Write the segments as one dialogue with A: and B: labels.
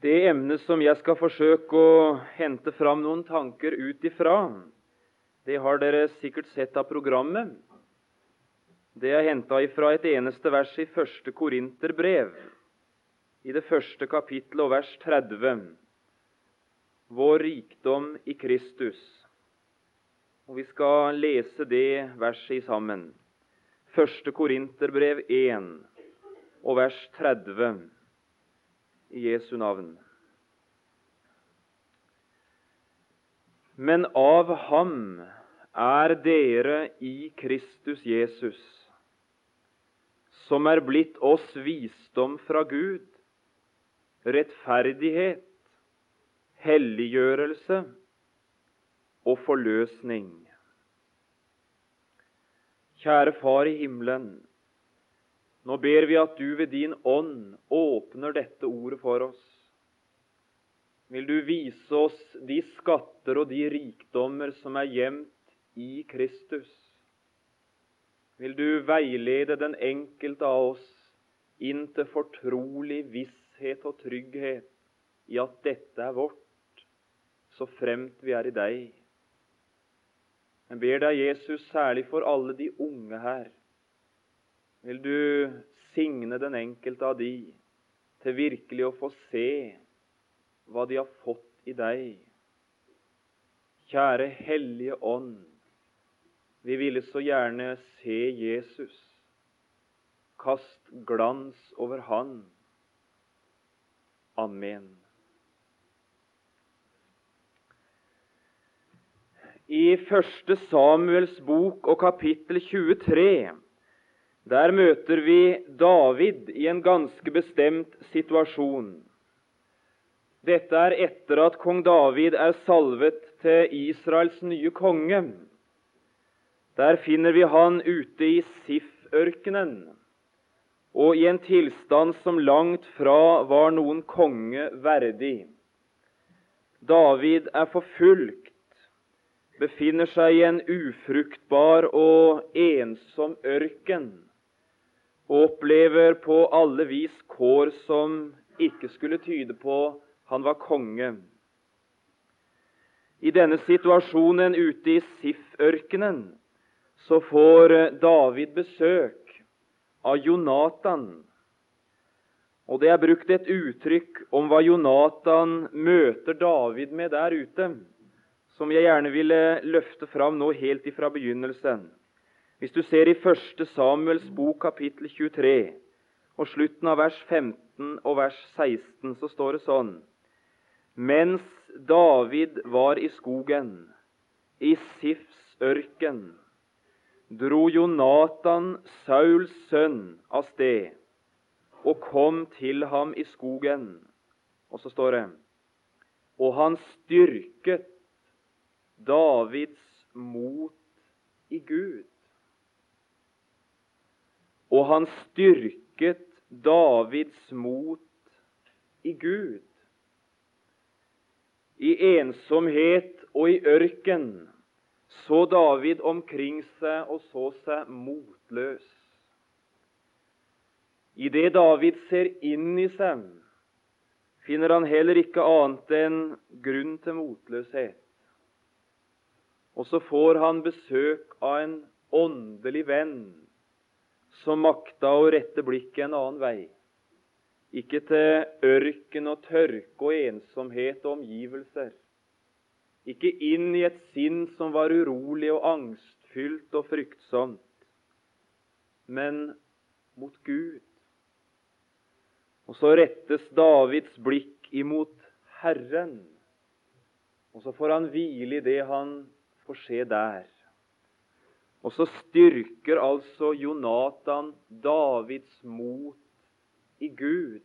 A: Det emnet som jeg skal forsøke å hente fram noen tanker ut ifra, det har dere sikkert sett av programmet. Det er henta ifra et eneste vers i første Korinterbrev, i det første kapittelet og vers 30. Vår rikdom i Kristus. Og Vi skal lese det verset sammen. Første Korinterbrev 1 og vers 30 i Jesu navn. Men av ham er dere i Kristus Jesus, som er blitt oss visdom fra Gud, rettferdighet, helliggjørelse og forløsning. Kjære Far i himmelen. Nå ber vi at du ved din ånd åpner dette ordet for oss. Vil du vise oss de skatter og de rikdommer som er gjemt i Kristus? Vil du veilede den enkelte av oss inn til fortrolig visshet og trygghet i at dette er vårt, så fremt vi er i deg? Jeg ber deg, Jesus, særlig for alle de unge her. Vil du signe den enkelte av de til virkelig å få se hva de har fått i deg. Kjære Hellige Ånd, vi ville så gjerne se Jesus. Kast glans over Han. Amen. I første Samuels bok og kapittel 23 der møter vi David i en ganske bestemt situasjon. Dette er etter at kong David er salvet til Israels nye konge. Der finner vi han ute i Sif-ørkenen og i en tilstand som langt fra var noen konge verdig. David er forfulgt, befinner seg i en ufruktbar og ensom ørken og opplever på alle vis kår som ikke skulle tyde på han var konge. I denne situasjonen ute i Sif-ørkenen så får David besøk av Jonatan. Og det er brukt et uttrykk om hva Jonatan møter David med der ute, som jeg gjerne ville løfte fram nå helt ifra begynnelsen. Hvis du ser i 1. Samuels bok kapittel 23 og slutten av vers 15 og vers 16, så står det sånn mens David var i skogen, i Sifs ørken, dro Jonatan, Sauls sønn, av sted og kom til ham i skogen. Og så står det Og han styrket Davids mot i Gud. Og han styrket Davids mot i Gud. I ensomhet og i ørken så David omkring seg og så seg motløs. I det David ser inn i seg, finner han heller ikke annet enn grunn til motløshet. Og så får han besøk av en åndelig venn som makta å rette blikket en annen vei. Ikke til ørken og tørke og ensomhet og omgivelser. Ikke inn i et sinn som var urolig og angstfylt og fryktsomt, men mot Gud. Og så rettes Davids blikk imot Herren, og så får han hvile i det han får se der. Og så styrker altså Jonatan Davids mot i Gud.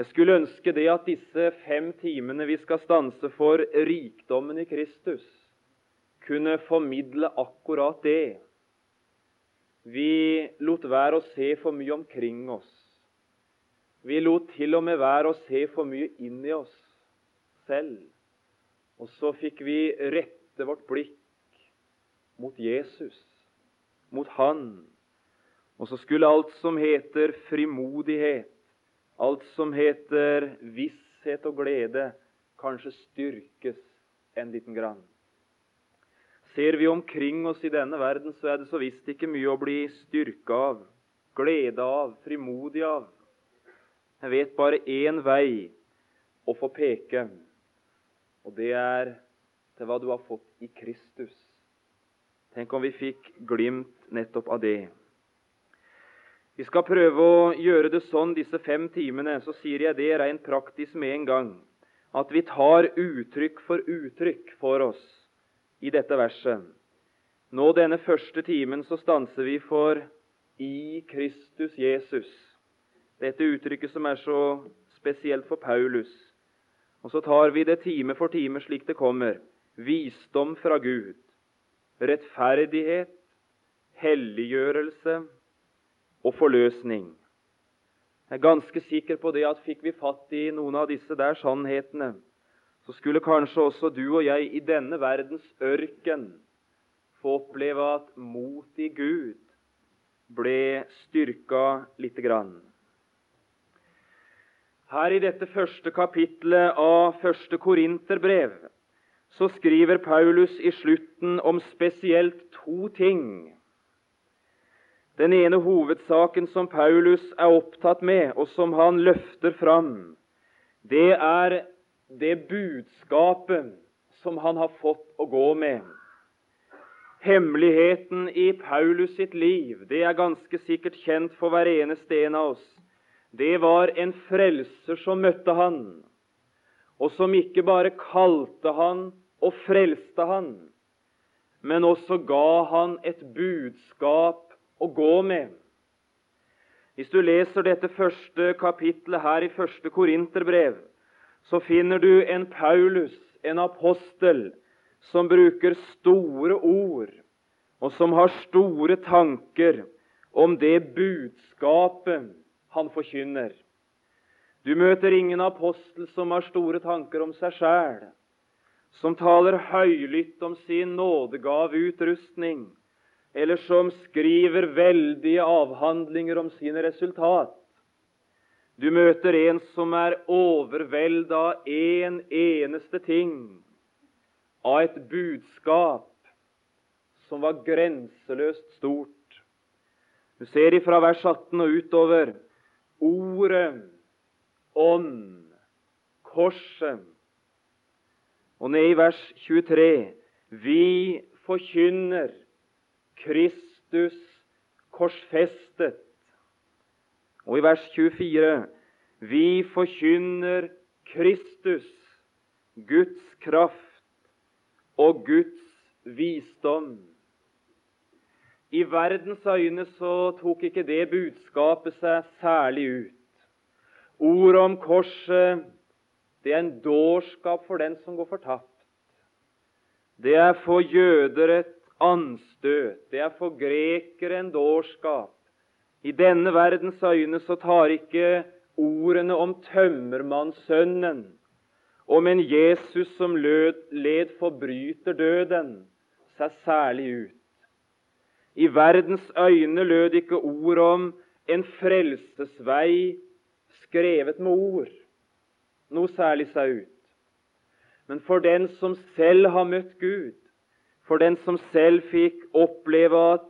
A: Jeg skulle ønske det at disse fem timene vi skal stanse for rikdommen i Kristus, kunne formidle akkurat det. Vi lot være å se for mye omkring oss. Vi lot til og med være å se for mye inn i oss selv. Og så fikk vi rette vårt blikk mot Jesus, mot Han og så skulle alt som heter frimodighet, alt som heter visshet og glede, kanskje styrkes en liten grann. Ser vi omkring oss i denne verden, så er det så visst ikke mye å bli styrka av, glede av, frimodig av. Jeg vet bare én vei å få peke, og det er til hva du har fått i Kristus. Tenk om vi fikk glimt nettopp av det. Vi skal prøve å gjøre det sånn disse fem timene. Så sier jeg det rent praktisk med en gang. At vi tar uttrykk for uttrykk for oss i dette verset. Nå denne første timen så stanser vi for 'i Kristus Jesus'. Dette uttrykket som er så spesielt for Paulus. Og så tar vi det time for time slik det kommer. Visdom fra Gud, rettferdighet, helliggjørelse og forløsning. Jeg er ganske sikker på det at fikk vi fatt i noen av disse der sannhetene, så skulle kanskje også du og jeg i denne verdens ørken få oppleve at mot i Gud ble styrka lite grann. Her i dette første kapitlet av første Korinterbrev så skriver Paulus i slutten om spesielt to ting den ene hovedsaken som Paulus er opptatt med, og som han løfter fram, det er det budskapet som han har fått å gå med. Hemmeligheten i Paulus sitt liv, det er ganske sikkert kjent for hver eneste en av oss. Det var en frelser som møtte han, og som ikke bare kalte han og frelste han, men også ga han et budskap å gå med. Hvis du leser dette første kapitlet her i første Korinterbrev, så finner du en Paulus, en apostel, som bruker store ord, og som har store tanker om det budskapet han forkynner. Du møter ingen apostel som har store tanker om seg sjæl, som taler høylytt om sin nådegaveutrustning, eller som skriver veldige avhandlinger om sine resultat. Du møter en som er overvelda av én en eneste ting, av et budskap som var grenseløst stort. Du ser ifra vers 18 og utover ordet, ånd, korset. Og ned i vers 23 vi forkynner Kristus korsfestet. Og i vers 24 vi forkynner Kristus, Guds kraft og Guds visdom. I verdens øyne så tok ikke det budskapet seg særlig ut. Ordet om korset det er en dårskap for den som går fortapt. Det er for jøder et anstøt. Det er for grekere en dårskap. I denne verdens øyne så tar ikke ordene om tømmermannssønnen, om en Jesus som led forbryterdøden, seg særlig ut. I verdens øyne lød ikke ord om en frelsesvei skrevet med ord noe særlig seg ut. Men for den som selv har møtt Gud, for den som selv fikk oppleve at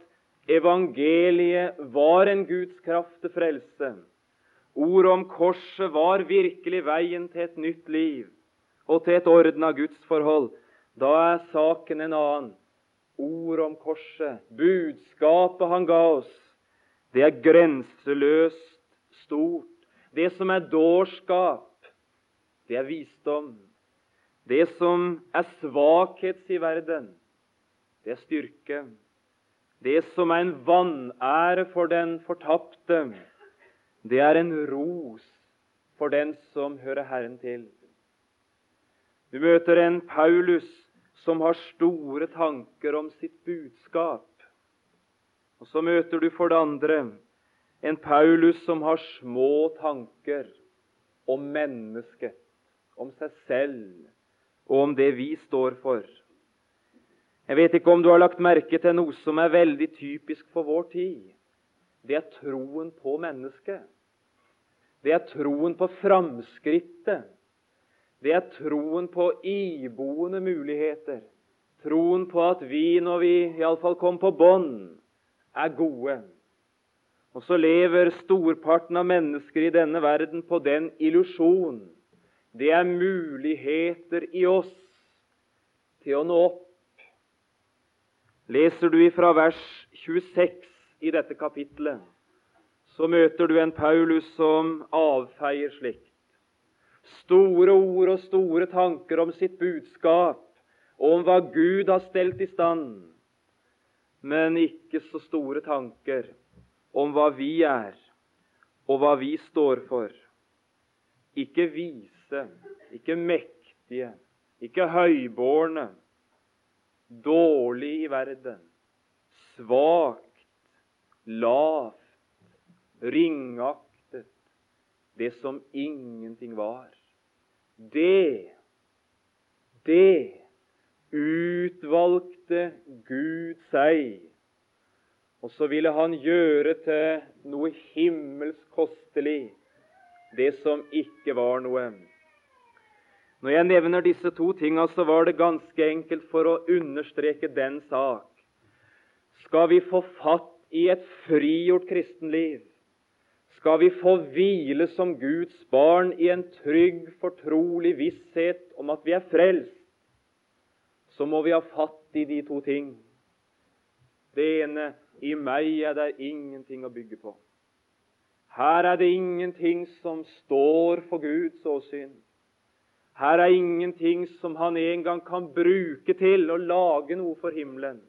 A: evangeliet var en Guds kraft til frelse. Ordet om korset var virkelig veien til et nytt liv og til et ordna gudsforhold. Da er saken en annen. Ordet om korset, budskapet han ga oss, det er grenseløst stort. Det som er dårskap, det er visdom. Det som er svakhet i verden, det er styrke. Det som er en vanære for den fortapte, det er en ros for den som hører Herren til. Du møter en Paulus som har store tanker om sitt budskap. Og så møter du for det andre en Paulus som har små tanker om mennesket, om seg selv og om det vi står for. Jeg vet ikke om du har lagt merke til noe som er veldig typisk for vår tid. Det er troen på mennesket. Det er troen på framskrittet. Det er troen på iboende muligheter. Troen på at vi, når vi iallfall kom på bånn, er gode. Og så lever storparten av mennesker i denne verden på den illusjon. Det er muligheter i oss til å nå opp. Leser du ifra vers 26 i dette kapittelet, så møter du en Paulus som avfeier slikt. Store ord og store tanker om sitt budskap, og om hva Gud har stelt i stand, men ikke så store tanker om hva vi er, og hva vi står for. Ikke vise, ikke mektige, ikke høybårne, dårlig i verden, svakt, lavt, ringaktet, det som ingenting var. Det, det utvalgte Gud seg. Og så ville han gjøre til noe himmelsk kostelig det som ikke var noe. Når jeg nevner disse to tinga, så var det ganske enkelt for å understreke den sak. Skal vi få fatt i et frigjort kristenliv, skal vi få hvile som Guds barn i en trygg, fortrolig visshet om at vi er frelst, så må vi ha fatt i de to ting. Det ene i meg er det ingenting å bygge på. Her er det ingenting som står for Guds åsyn. Her er ingenting som han en gang kan bruke til å lage noe for himmelen.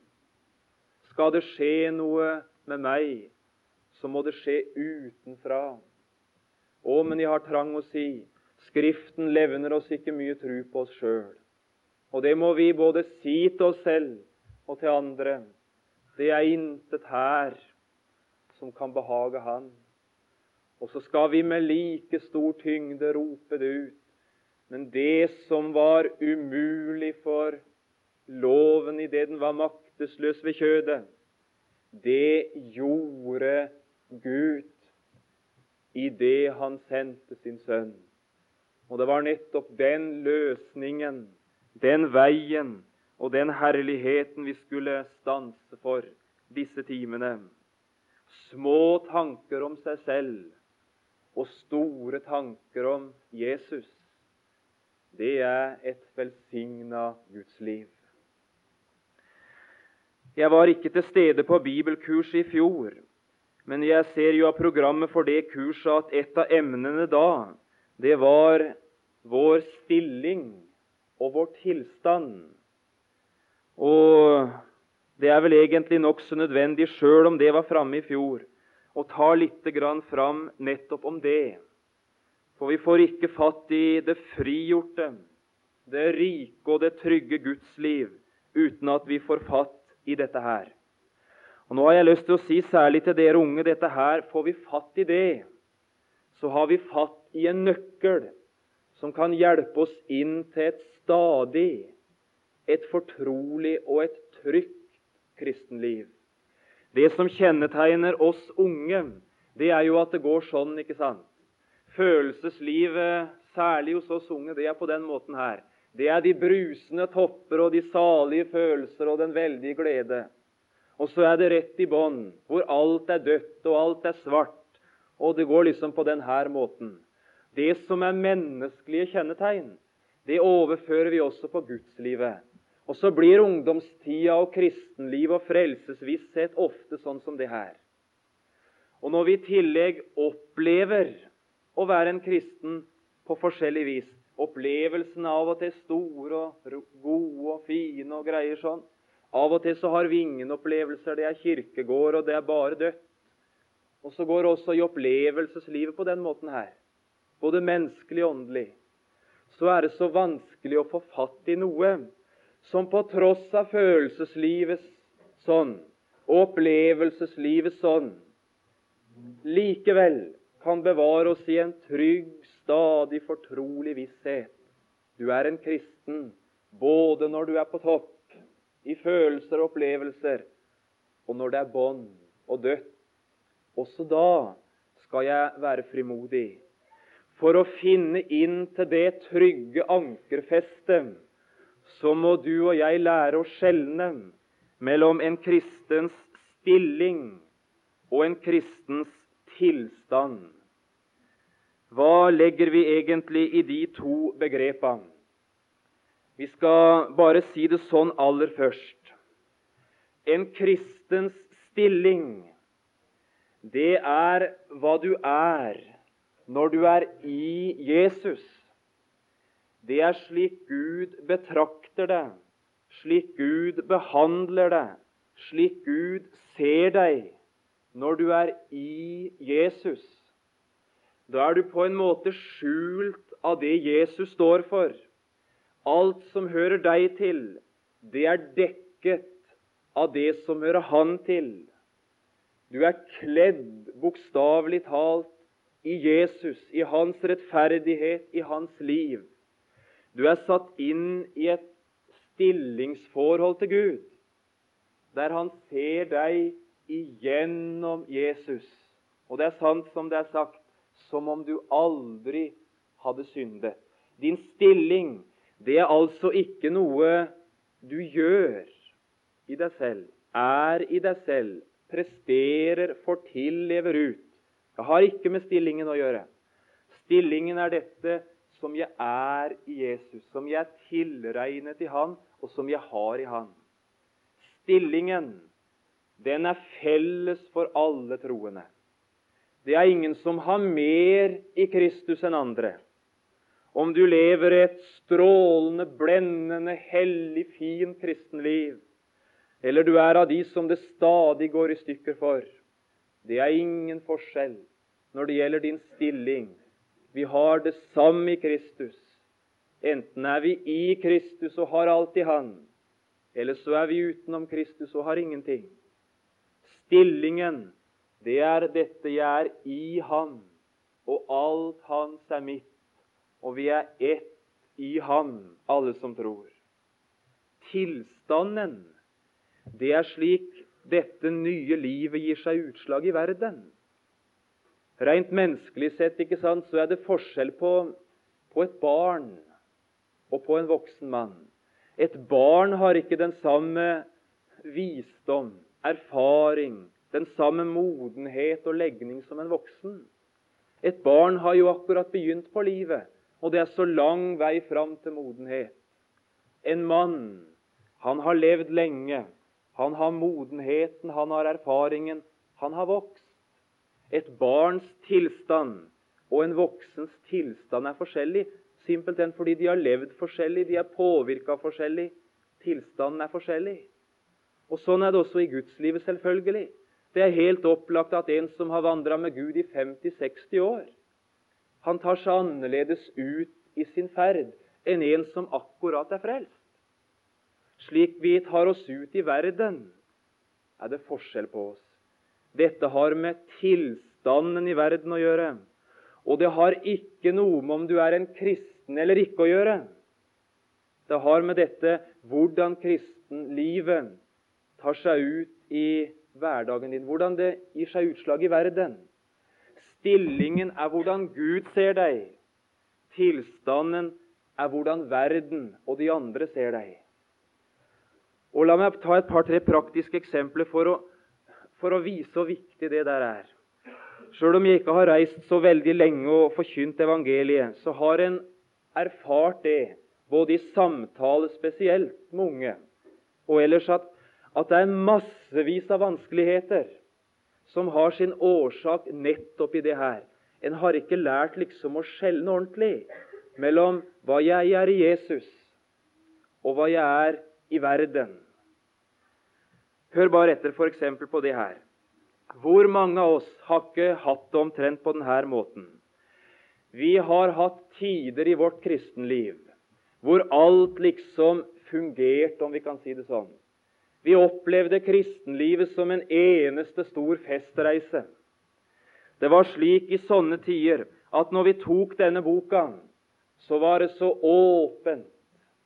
A: Skal det skje noe med meg, så må det skje utenfra. Å, men jeg har trang å si Skriften levner oss ikke mye tru på oss sjøl. Og det må vi både si til oss selv og til andre. Det er intet her som kan behage Han. Og så skal vi med like stor tyngde rope det ut. Men det som var umulig for loven idet den var maktesløs ved kjødet, det gjorde Gud idet Han sendte sin sønn. Og det var nettopp den løsningen den veien og den herligheten vi skulle stanse for disse timene. Små tanker om seg selv og store tanker om Jesus. Det er et velsigna Guds liv. Jeg var ikke til stede på bibelkurset i fjor, men jeg ser jo av programmet for det kurset at et av emnene da, det var vår stilling og vår tilstand. Og det er vel egentlig nokså nødvendig, sjøl om det var framme i fjor, å ta litt grann fram nettopp om det. For vi får ikke fatt i det frigjorte, det rike og det trygge Guds liv uten at vi får fatt i dette her. Og Nå har jeg lyst til å si særlig til dere unge dette her får vi fatt i det, så har vi fatt i en nøkkel som kan hjelpe oss inn til et stadig, et fortrolig og et trygt kristenliv. Det som kjennetegner oss unge, det er jo at det går sånn, ikke sant? Følelseslivet, særlig hos oss unge, det er på den måten her. Det er de brusende topper og de salige følelser og den veldige glede. Og så er det rett i bånn, hvor alt er dødt og alt er svart. Og det går liksom på denne måten. Det som er menneskelige kjennetegn, det overfører vi også på gudslivet. Og så blir ungdomstida og kristenliv og frelsesvisshet ofte sånn som det her. Og når vi i tillegg opplever å være en kristen på forskjellig vis, opplevelsen av og til store og gode og fine og greier sånn, av og til så har vi ingen opplevelser. Det er kirkegård, og det er bare dødt. Og så går også i opplevelseslivet på den måten her både menneskelig og åndelig, så er det så vanskelig å få fatt i noe som på tross av følelseslivet sånn og opplevelseslivet sånn, likevel kan bevare oss i en trygg, stadig fortrolig visshet. Du er en kristen både når du er på topp, i følelser og opplevelser, og når det er bånd og dødt. Også da skal jeg være frimodig for å finne inn til det trygge ankerfestet, så må du og jeg lære å skjelne mellom en kristens stilling og en kristens tilstand. Hva legger vi egentlig i de to begrepene? Vi skal bare si det sånn aller først. En kristens stilling, det er hva du er når du er i Jesus. Det er slik Gud betrakter deg, slik Gud behandler deg, slik Gud ser deg når du er i Jesus. Da er du på en måte skjult av det Jesus står for. Alt som hører deg til, det er dekket av det som hører Han til. Du er kledd, bokstavelig talt, i Jesus, i hans rettferdighet, i hans liv. Du er satt inn i et stillingsforhold til Gud, der han ser deg igjennom Jesus. Og det er sant som det er sagt, som om du aldri hadde syndet. Din stilling det er altså ikke noe du gjør i deg selv, er i deg selv, presterer, får til, lever ut. Det har ikke med stillingen å gjøre. Stillingen er dette som jeg er i Jesus, som jeg er tilregnet i Han, og som jeg har i Han. Stillingen, den er felles for alle troende. Det er ingen som har mer i Kristus enn andre. Om du lever et strålende, blendende, hellig, fint kristenliv, eller du er av de som det stadig går i stykker for, det er ingen forskjell når det gjelder din stilling. Vi har det samme i Kristus. Enten er vi i Kristus og har alt i Han, eller så er vi utenom Kristus og har ingenting. Stillingen, det er dette jeg er i Han, og alt Hans er mitt og vi er ett i Han, alle som tror. Tilstanden, det er slik dette nye livet gir seg utslag i verden. Rent menneskelig sett ikke sant, så er det forskjell på, på et barn og på en voksen mann. Et barn har ikke den samme visdom, erfaring, den samme modenhet og legning som en voksen. Et barn har jo akkurat begynt på livet og det er så lang vei fram til modenhet. En mann, han har levd lenge. Han har modenheten, han har erfaringen. Han har vokst. Et barns tilstand og en voksens tilstand er forskjellig, simpelthen fordi de har levd forskjellig, de er påvirka forskjellig. Tilstanden er forskjellig. Og Sånn er det også i gudslivet, selvfølgelig. Det er helt opplagt at en som har vandra med Gud i 50-60 år, han tar seg annerledes ut i sin ferd enn en som akkurat er frelst. Slik vi tar oss ut i verden, er det forskjell på oss. Dette har med tilstanden i verden å gjøre. Og det har ikke noe med om du er en kristen eller ikke å gjøre. Det har med dette hvordan kristenlivet tar seg ut i hverdagen din, hvordan det gir seg utslag i verden. Stillingen er hvordan Gud ser deg. Tilstanden er hvordan verden og de andre ser deg. Og La meg ta et par-tre praktiske eksempler for å, for å vise hvor viktig det der er. Sjøl om jeg ikke har reist så veldig lenge og forkynt evangeliet, så har en erfart det, både i samtale spesielt med unge, og ellers at, at det er massevis av vanskeligheter som har sin årsak nettopp i det her. En har ikke lært liksom å skjelne ordentlig mellom hva jeg er i Jesus, og hva jeg er i verden. Hør bare etter f.eks. på det her. Hvor mange av oss har ikke hatt det omtrent på denne måten? Vi har hatt tider i vårt kristenliv hvor alt liksom fungerte, om vi kan si det sånn. Vi opplevde kristenlivet som en eneste stor festreise. Det var slik i sånne tider at når vi tok denne boka, så var det så åpent.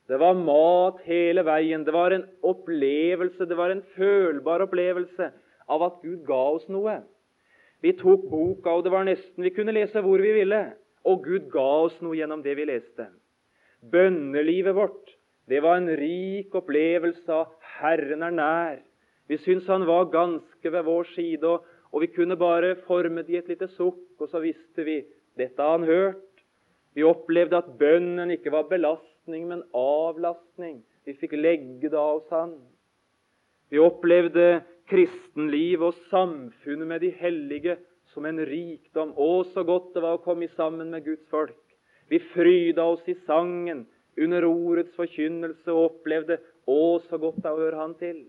A: Det var mat hele veien. Det var en opplevelse, det var en følbar opplevelse av at Gud ga oss noe. Vi tok boka, og det var nesten Vi kunne lese hvor vi ville. Og Gud ga oss noe gjennom det vi leste. Bønnelivet vårt det var en rik opplevelse av Herren er nær. Vi syntes han var ganske ved vår side, og, og vi kunne bare forme det i et lite sukk, og så visste vi dette har han hørt. Vi opplevde at bønnen ikke var belastning, men avlastning. Vi fikk legge det av oss Han. Vi opplevde kristenliv og samfunnet med de hellige som en rikdom. Å, så godt det var å komme sammen med Guds folk. Vi fryda oss i sangen under ordets forkynnelse og opplevde å, så godt det hører Han til.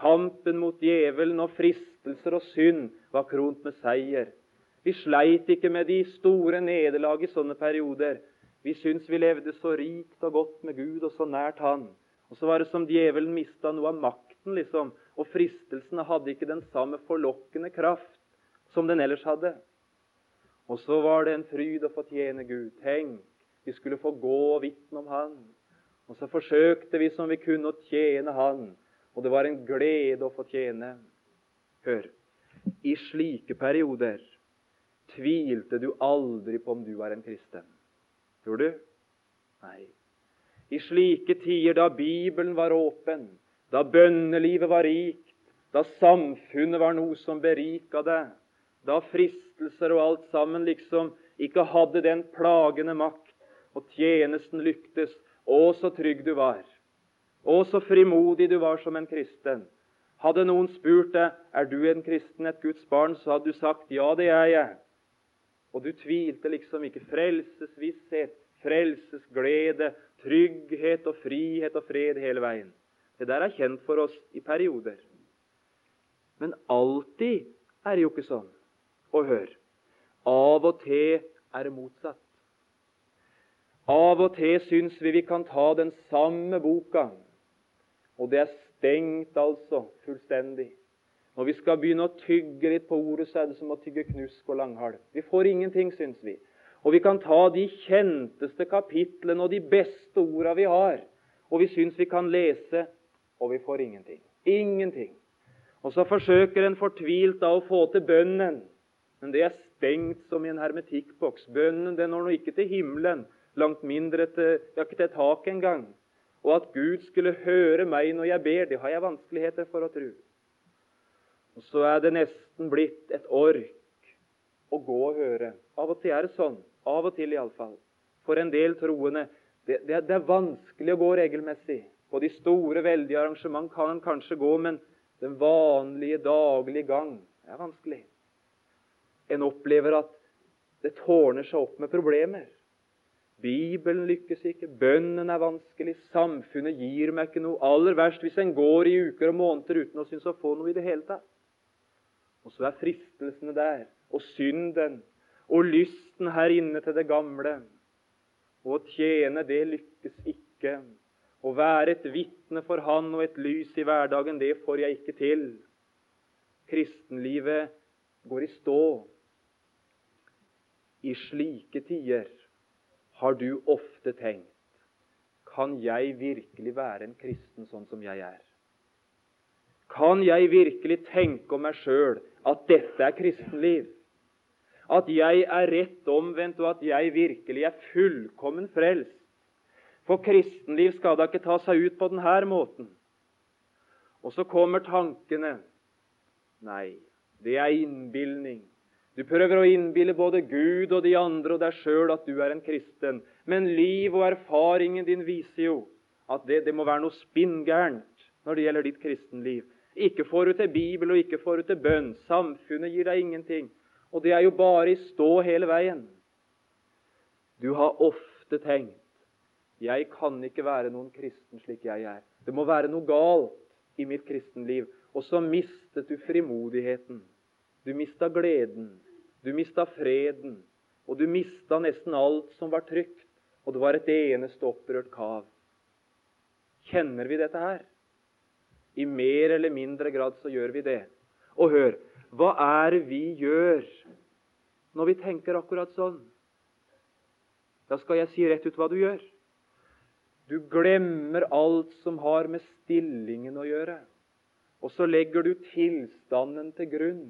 A: Kampen mot djevelen og fristelser og synd var kront med seier. Vi sleit ikke med de store nederlag i sånne perioder. Vi syntes vi levde så rikt og godt med Gud og så nært Han. Og så var det som djevelen mista noe av makten, liksom. Og fristelsene hadde ikke den samme forlokkende kraft som den ellers hadde. Og så var det en fryd å få tjene Gud. Tenk, vi skulle få gå og vitne om Han. Og så forsøkte vi som vi kunne å tjene Han. Og det var en glede å få tjene. Hør, i slike perioder tvilte du aldri på om du var en kristen. Tror du? Nei. I slike tider da Bibelen var åpen, da bønnelivet var rikt, da samfunnet var noe som berika deg, da fristelser og alt sammen liksom ikke hadde den plagende makt, og tjenesten lyktes, å, så trygg du var. Å, så frimodig du var som en kristen. Hadde noen spurt deg er du en kristen, et Guds barn, så hadde du sagt ja, det er jeg. Og du tvilte liksom ikke. Frelsesvisshet, frelsesglede, trygghet og frihet og fred hele veien. Det der er kjent for oss i perioder. Men alltid er det jo ikke sånn. Og hør av og til er det motsatt. Av og til syns vi vi kan ta den samme boka, og det er stengt altså fullstendig. Når vi skal begynne å tygge litt på ordet, så er det som å tygge knusk og langhalm. Vi får ingenting, syns vi. Og vi kan ta de kjenteste kapitlene og de beste orda vi har, og vi syns vi kan lese, og vi får ingenting. Ingenting. Og så forsøker en fortvilt da å få til bønnen, men det er stengt som i en hermetikkboks. Bønnen den når nå ikke til himmelen, langt mindre til, ja, ikke til tak engang. Og at Gud skulle høre meg når jeg ber, det har jeg vanskeligheter for å tro. Og så er det nesten blitt et ork å gå og høre. Av og til er det sånn. Av og til, iallfall. For en del troende. Det, det, det, er vanskelig å gå regelmessig. På de store, veldige arrangement kan en kanskje gå, men den vanlige, daglige gang er vanskelig. En opplever at det tårner seg opp med problemer. Bibelen lykkes ikke, bønnen er vanskelig, samfunnet gir meg ikke noe. Aller verst hvis en går i uker og måneder uten å synes å få noe i det hele tatt. Og så er fristelsene der, og synden, og lysten her inne til det gamle. Og å tjene, det lykkes ikke. Å være et vitne for Han og et lys i hverdagen, det får jeg ikke til. Kristenlivet går i stå. I slike tider har du ofte tenkt Kan jeg virkelig være en kristen sånn som jeg er? Kan jeg virkelig tenke om meg sjøl at dette er kristenliv? At jeg er rett omvendt, og at jeg virkelig er fullkommen frelst? For kristenliv skal da ikke ta seg ut på denne måten. Og så kommer tankene. Nei, det er innbilning. Du prøver å innbille både Gud og de andre og deg sjøl at du er en kristen. Men liv og erfaringen din viser jo at det, det må være noe spinngærent når det gjelder ditt kristenliv. Ikke får du til Bibel, og ikke får du til bønn. Samfunnet gir deg ingenting. Og det er jo bare i stå hele veien. Du har ofte tenkt jeg kan ikke være noen kristen slik jeg er. Det må være noe galt i mitt kristenliv. Og så mistet du frimodigheten. Du mista gleden. Du mista freden. Og du mista nesten alt som var trygt. Og det var et eneste opprørt kav. Kjenner vi dette her? I mer eller mindre grad så gjør vi det. Og hør hva er det vi gjør når vi tenker akkurat sånn? Da skal jeg si rett ut hva du gjør. Du glemmer alt som har med stillingen å gjøre. Og så legger du tilstanden til grunn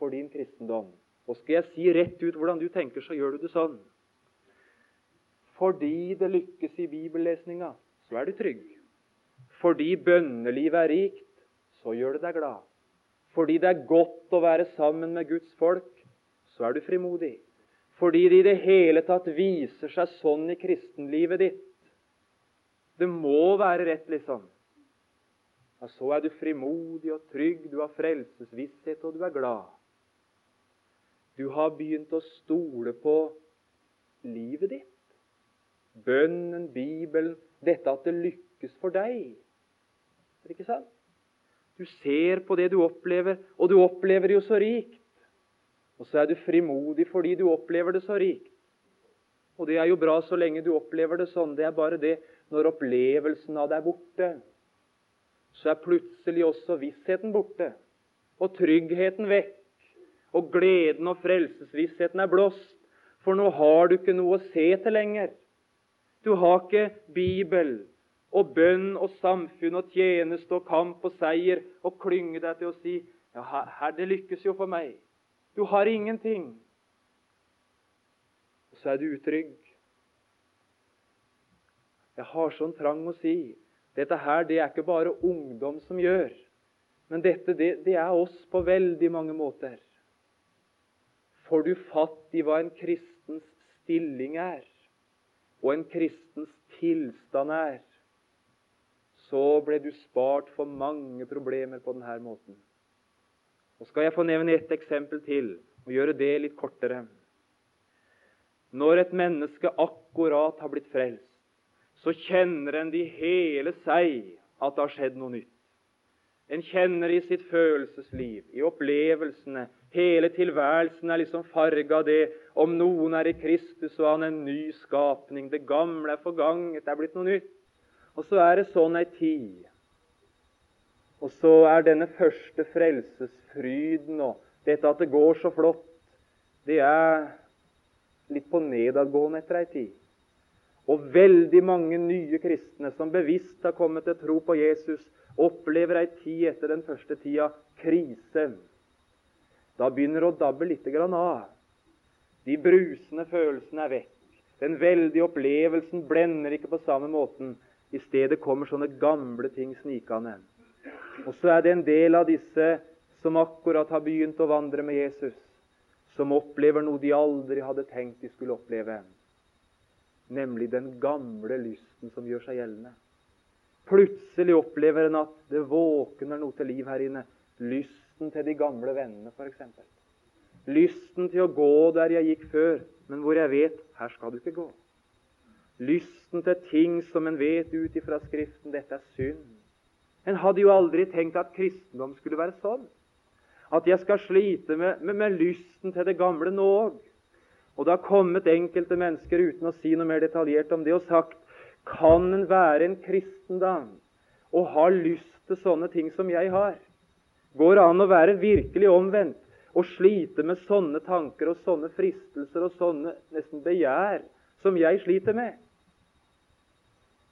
A: for din kristendom. Og skal jeg si rett ut hvordan du tenker, så gjør du det sånn. Fordi det lykkes i bibellesninga, så er du trygg. Fordi bønnelivet er rikt, så gjør det deg glad. Fordi det er godt å være sammen med Guds folk, så er du frimodig. Fordi det i det hele tatt viser seg sånn i kristenlivet ditt. Det må være rett, liksom. Ja, så er du frimodig og trygg, du har frelsesvisshet, og du er glad. Du har begynt å stole på livet ditt. Bønnen, Bibelen, dette at det lykkes for deg. Er det ikke sant? Du ser på det du opplever, og du opplever det jo så rikt. Og så er du frimodig fordi du opplever det så rikt. Og det er jo bra så lenge du opplever det sånn. Det er bare det når opplevelsen av det er borte, så er plutselig også vissheten borte. Og tryggheten vekk. Og gleden og frelsesvissheten er blåst. For nå har du ikke noe å se til lenger. Du har ikke Bibel og bønn og samfunn og tjeneste og kamp og seier og klynge deg til å si ja, her, det lykkes jo for meg. Du har ingenting. Og så er du utrygg. Jeg har sånn trang å si dette her det er ikke bare ungdom som gjør, men dette det, det er oss på veldig mange måter. Får du fatt i hva en kristens stilling er, og en kristens tilstand er, så ble du spart for mange problemer på denne måten. Og skal jeg få nevne ett eksempel til og gjøre det litt kortere. Når et menneske akkurat har blitt frelst, så kjenner en det i hele seg at det har skjedd noe nytt. En kjenner i sitt følelsesliv, i opplevelsene, Hele tilværelsen er liksom farga av det. Om noen er i Kristus, så er han en ny skapning. Det gamle er forganget, det er blitt noe nytt. Og så er det sånn ei tid. Og så er denne første frelsesfryden og dette at det går så flott, det er litt på nedadgående etter ei tid. Og veldig mange nye kristne som bevisst har kommet til tro på Jesus, opplever ei tid etter den første tida krise da begynner det å dabbe litt av. De brusende følelsene er vekk. Den veldige opplevelsen blender ikke på samme måten. I stedet kommer sånne gamle ting snikende. Og så er det en del av disse som akkurat har begynt å vandre med Jesus, som opplever noe de aldri hadde tenkt de skulle oppleve. Nemlig den gamle lysten som gjør seg gjeldende. Plutselig opplever en at det våkner noe til liv her inne. Lyst lysten til de gamle vennene, f.eks. Lysten til å gå der jeg gikk før, men hvor jeg vet her skal du ikke gå. Lysten til ting som en vet ut ifra Skriften dette er synd. En hadde jo aldri tenkt at kristendom skulle være sånn. At jeg skal slite med, med, med lysten til det gamle nå òg. Og det har kommet enkelte mennesker uten å si noe mer detaljert om det, og sagt kan en være en kristendom og ha lyst til sånne ting som jeg har? Går det an å være virkelig omvendt og slite med sånne tanker og sånne fristelser og sånne nesten begjær som jeg sliter med?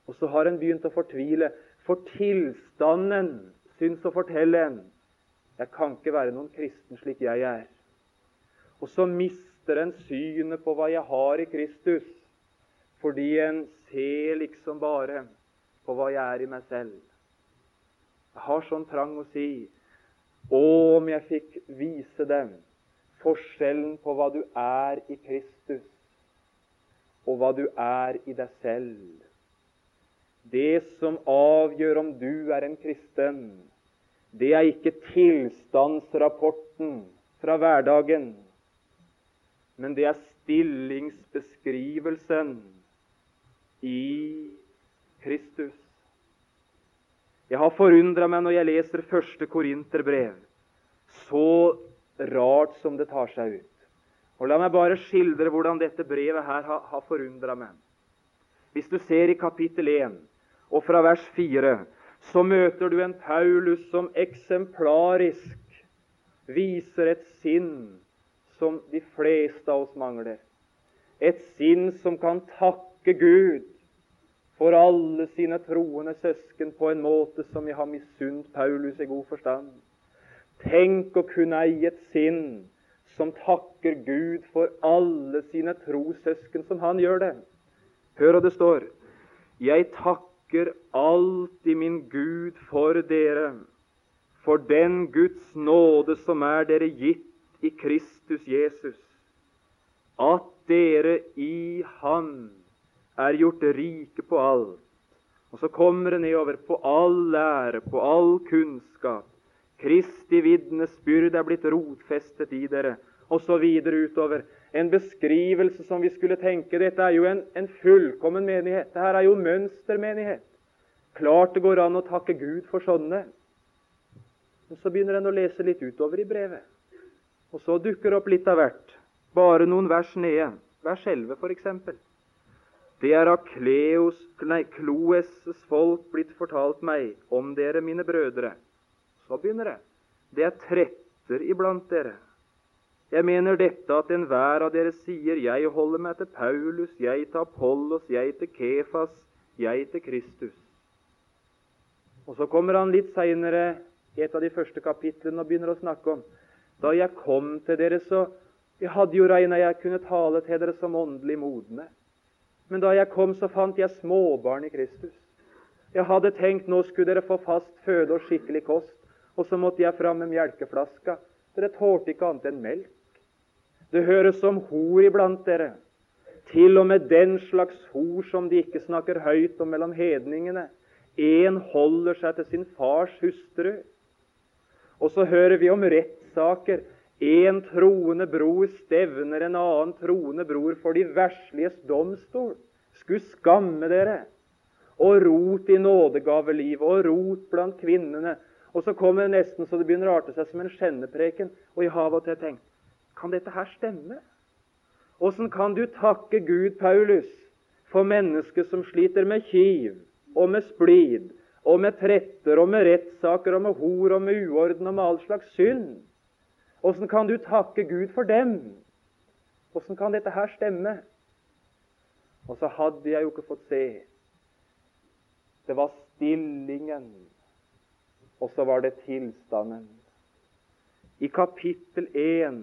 A: Og så har en begynt å fortvile, for tilstanden syns å fortelle en jeg kan ikke være noen kristen slik jeg er. Og så mister en synet på hva jeg har i Kristus, fordi en ser liksom bare på hva jeg er i meg selv. Jeg har sånn trang å si om jeg fikk vise dem forskjellen på hva du er i Kristus, og hva du er i deg selv. Det som avgjør om du er en kristen, det er ikke tilstandsrapporten fra hverdagen, men det er stillingsbeskrivelsen i Kristus. Jeg har forundra meg når jeg leser første Korinterbrev, så rart som det tar seg ut. Og La meg bare skildre hvordan dette brevet her har, har forundra meg. Hvis du ser i kapittel 1 og fra vers 4, så møter du en Paulus som eksemplarisk viser et sinn som de fleste av oss mangler. Et sinn som kan takke Gud for alle sine troende søsken på en måte som jeg har misunt Paulus i god forstand. Tenk å kunne eie et sinn som takker Gud for alle sine trossøsken som han gjør det. Hør hva det står. Jeg takker alltid min Gud for dere, for den Guds nåde som er dere gitt i Kristus Jesus, at dere i Han er gjort rike på alt. Og så kommer det nedover på all lære, på all kunnskap. Kristi vitnesbyrd er blitt rotfestet i dere, videre utover. En beskrivelse som vi skulle tenke Dette er jo en, en fullkommen menighet. Dette er jo mønstermenighet. Klart det går an å takke Gud for sånne. Men så begynner en å lese litt utover i brevet. Og så dukker det opp litt av hvert. Bare noen vers nede. Vers 11, f.eks. Det er av Kleos, nei, Kloes' folk blitt fortalt meg om dere, mine brødre. Så begynner det. Det er tretter iblant dere. Jeg mener dette at enhver av dere sier 'Jeg holder meg til Paulus, jeg til Apollos, jeg til Kefas, jeg til Kristus'. Og Så kommer han litt seinere et av de første kapitlene og begynner å snakke om da jeg kom til dere, så jeg hadde jo regna jeg kunne tale til dere som åndelig modne. Men da jeg kom, så fant jeg småbarn i Kristus. Jeg hadde tenkt nå skulle dere få fast føde og skikkelig kost, og så måtte jeg fram med melkeflaska. Dere tålte ikke annet enn melk. Det høres som hor iblant dere. Til og med den slags hor som de ikke snakker høyt om mellom hedningene. Én holder seg til sin fars hustru. Og så hører vi om rettssaker en troende bror stevner en annen troende bror for de versliges domstol. Skulle skamme dere. Og rot i nådegavelivet, og rot blant kvinnene. Og så kommer det nesten så det begynner å arte seg som en skjennepreken. Og jeg har av og til tenkt kan dette her stemme? Åssen kan du takke Gud, Paulus, for mennesker som sliter med kiv og med splid og med tretter og med rettssaker og med hor og med uorden og med all slags synd? Åssen kan du takke Gud for dem? Åssen kan dette her stemme? Og så hadde jeg jo ikke fått se. Det var stillingen, og så var det tilstanden. I kapittel 1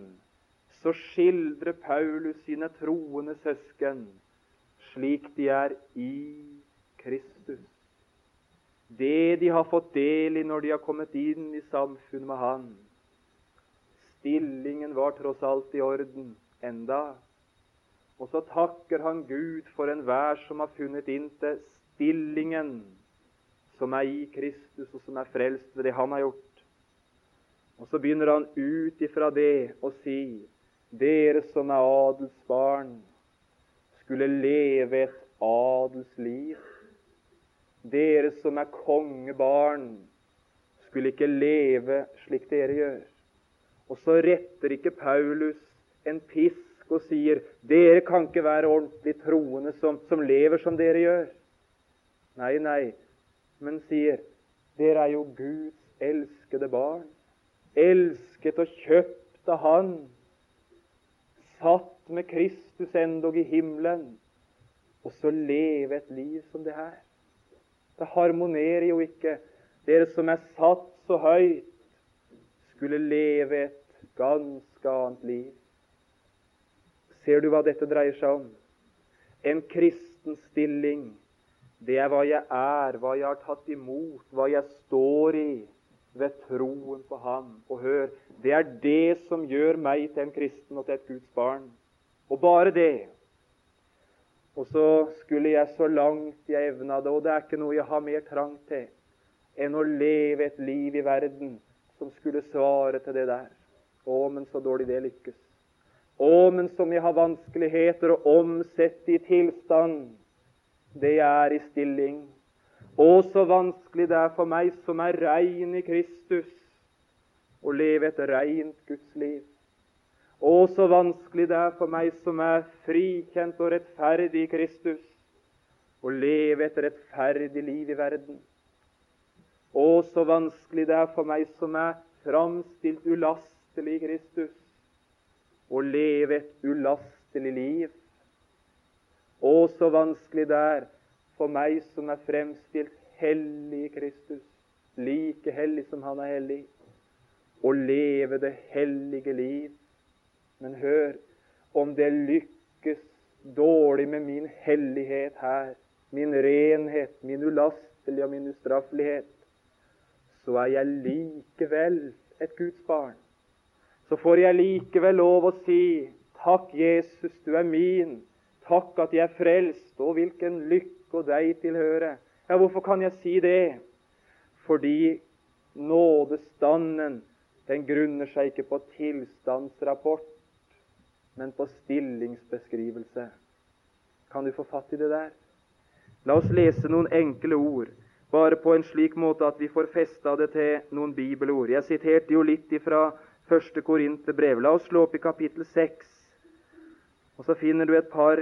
A: så skildrer Paulus sine troende søsken slik de er i Kristus. Det de har fått del i når de har kommet inn i samfunnet med Han. Stillingen var tross alt i orden enda. Og så takker han Gud for enhver som har funnet inn til stillingen som er i Kristus, og som er frelst ved det han har gjort. Og så begynner han ut ifra det å si dere som er adelsbarn, skulle leve et adelsliv. Dere som er kongebarn, skulle ikke leve slik dere gjør. Og så retter ikke Paulus en pisk og sier dere kan ikke være ordentlig troende som, som lever som dere gjør. Nei, nei, men sier dere er jo Guds elskede barn. Elsket og kjøpt av Han. Satt med Kristus endog i himmelen. Og så leve et liv som det her. Det harmonerer jo ikke. Dere som er satt så høyt, skulle leve et ganske annet liv. Ser du hva dette dreier seg om? En kristen stilling, det er hva jeg er, hva jeg har tatt imot, hva jeg står i ved troen på Ham. Og hør, det er det som gjør meg til en kristen og til et Guds barn. Og bare det. Og så skulle jeg så langt jeg evna det, og det er ikke noe jeg har mer trang til enn å leve et liv i verden som skulle svare til det der. Å, men så dårlig det lykkes. Å, men som jeg har vanskeligheter å omsette i tilstand. Det er i stilling. Å, så vanskelig det er for meg som er rein i Kristus, å leve et reint Guds liv. Å, så vanskelig det er for meg som er frikjent og rettferdig i Kristus, å leve et rettferdig liv i verden. Å, så vanskelig det er for meg som er framstilt ulastelig i Kristus, å leve et ulastelig liv. Å, så vanskelig det er for meg som er fremstilt hellig i Kristus, like hellig som Han er hellig, å leve det hellige liv. Men hør, om det lykkes dårlig med min hellighet her, min renhet, min ulastelige og min ustraffelighet, så er jeg likevel et Guds barn. Så får jeg likevel lov å si takk, Jesus, du er min. Takk at jeg er frelst. Og hvilken lykke og deg tilhøre. Ja, hvorfor kan jeg si det? Fordi nådestanden den grunner seg ikke på tilstandsrapport, men på stillingsbeskrivelse. Kan du få fatt i det der? La oss lese noen enkle ord, bare på en slik måte at vi får festa det til noen bibelord. Jeg siterte jo litt fra første Korinterbrev. La oss slå opp i kapittel 6, og så finner du et par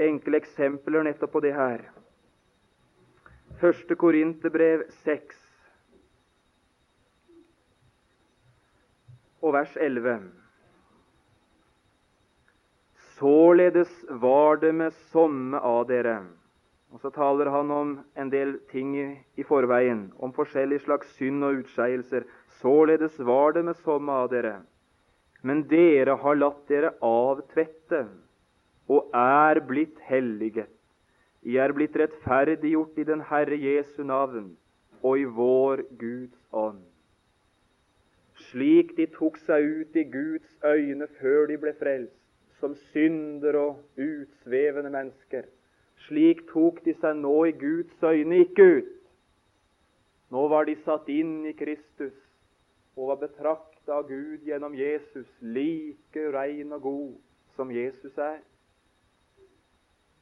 A: enkle eksempler nettopp på det her. Første Korinterbrev 6 og vers 11. Således var det med somme av dere. Og Så taler han om en del ting i, forveien, om forskjellig slags synd og utskeielser. Således var det med somme av dere. Men dere har latt dere avtvette og er blitt helliget. I er blitt rettferdiggjort i den Herre Jesu navn og i vår Guds ånd. Slik de tok seg ut i Guds øyne før de ble frelst, som synder og utsvevende mennesker. Slik tok de seg nå i Guds øyne ikke ut. Nå var de satt inn i Kristus og var betrakta av Gud gjennom Jesus, like rein og god som Jesus er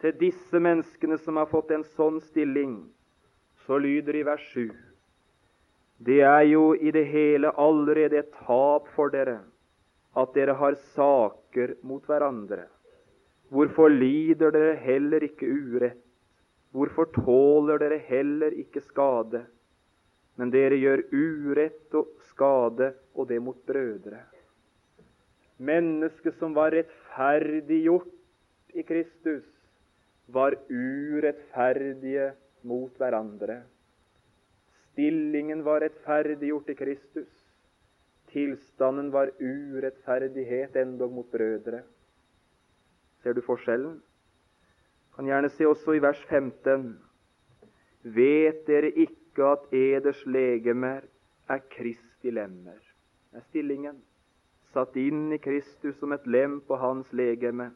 A: til disse menneskene som har fått en sånn stilling, så lyder det i vers 7 Det er jo i det hele allerede et tap for dere at dere har saker mot hverandre. Hvorfor lider dere heller ikke urett? Hvorfor tåler dere heller ikke skade? Men dere gjør urett og skade, og det mot brødre. Mennesket som var rettferdiggjort i Kristus, var urettferdige mot hverandre. Stillingen var rettferdiggjort i Kristus. Tilstanden var urettferdighet endog mot brødre. Ser du forskjellen? Kan gjerne se også i vers 15. Vet dere ikke at eders legemer er Kristi lemmer? Det er stillingen. Satt inn i Kristus som et lem på hans legeme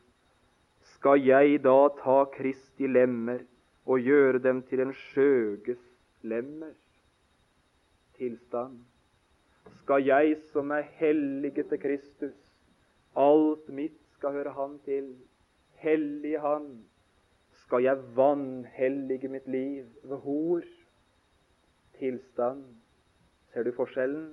A: skal jeg da ta Kristi lemmer og gjøre dem til en skjøges lemmer? Tilstand. Skal jeg som er hellige til Kristus, alt mitt skal høre Han til, hellige Han, skal jeg vanhellige mitt liv ved hor? Tilstand. Ser du forskjellen?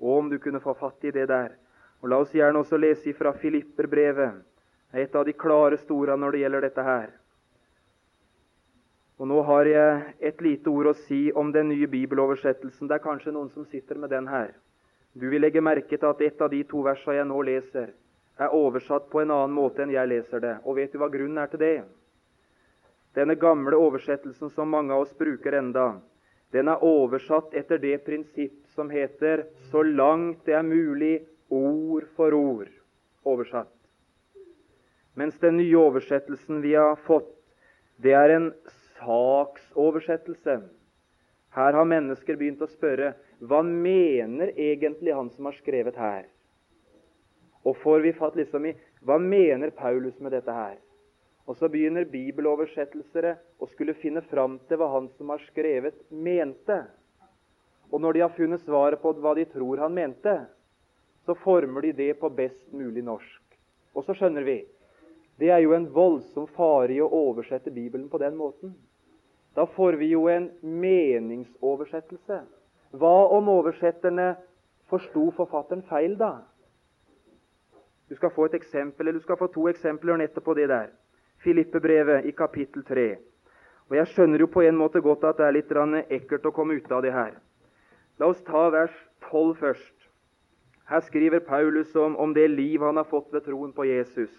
A: Og om du kunne få fatt i det der. Og La oss gjerne også lese fra Filipperbrevet, et av de klareste store når det gjelder dette her. Og Nå har jeg et lite ord å si om den nye bibeloversettelsen. Det er kanskje noen som sitter med den her. Du vil legge merke til at et av de to versene jeg nå leser, er oversatt på en annen måte enn jeg leser det. Og vet du hva grunnen er til det? Denne gamle oversettelsen som mange av oss bruker enda, den er oversatt etter det prinsipp som heter 'så langt det er mulig, ord for ord'. Oversatt. Mens den nye oversettelsen vi har fått, det er en saksoversettelse. Her har mennesker begynt å spørre hva mener egentlig han som har skrevet her? Og får vi fatt liksom i hva mener Paulus med dette her? Og så begynner bibeloversettelsere å skulle finne fram til hva han som har skrevet, mente. Og når de har funnet svaret på hva de tror han mente, så former de det på best mulig norsk. Og så skjønner vi det er jo en voldsom fare i å oversette Bibelen på den måten. Da får vi jo en meningsoversettelse. Hva om oversetterne forsto forfatteren feil, da? Du skal få et eksempel, eller du skal få to eksempler nettopp på det der. Filippebrevet i kapittel 3. Og Jeg skjønner jo på en måte godt at det er litt ekkelt å komme ut av det her. La oss ta vers 12 først. Her skriver Paulus om, om det liv han har fått ved troen på Jesus.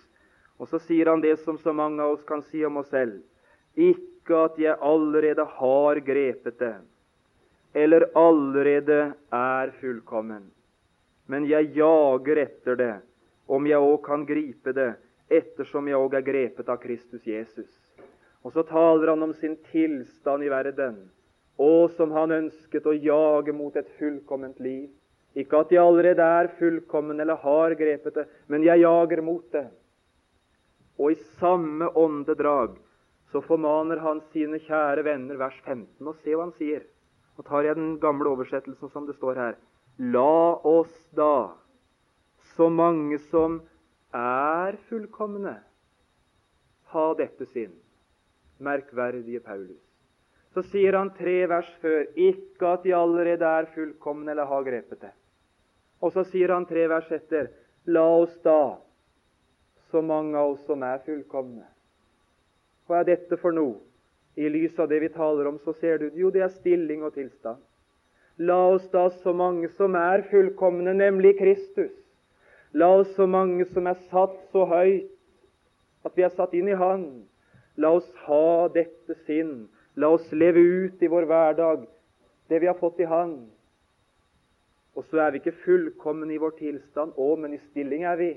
A: Og så sier han det som så mange av oss kan si om oss selv. Ikke at jeg allerede har grepet det, eller allerede er fullkommen. Men jeg jager etter det om jeg òg kan gripe det, ettersom jeg òg er grepet av Kristus Jesus. Og så taler han om sin tilstand i verden, og som han ønsket å jage mot et fullkomment liv. Ikke at jeg allerede er fullkommen eller har grepet det, men jeg jager mot det. Og i samme åndedrag så formaner han sine kjære venner, vers 15, og se hva han sier. Nå tar jeg den gamle oversettelsen som det står her. La oss da, så mange som er fullkomne, ha dette sinn. Merkverdige Paulus. Så sier han tre vers før ikke at de allerede er fullkomne eller har grepet det. Og så sier han tre vers etter la oss da, så mange av oss som er fullkomne. Hva er dette for noe? I lys av det vi taler om, så ser du jo, det er stilling og tilstand. La oss da så mange som er fullkomne, nemlig Kristus. La oss så mange som er satt så høyt at vi er satt inn i Han. La oss ha dette sinn. La oss leve ut i vår hverdag det vi har fått i Han. Og så er vi ikke fullkomne i vår tilstand. òg, men i stilling er vi.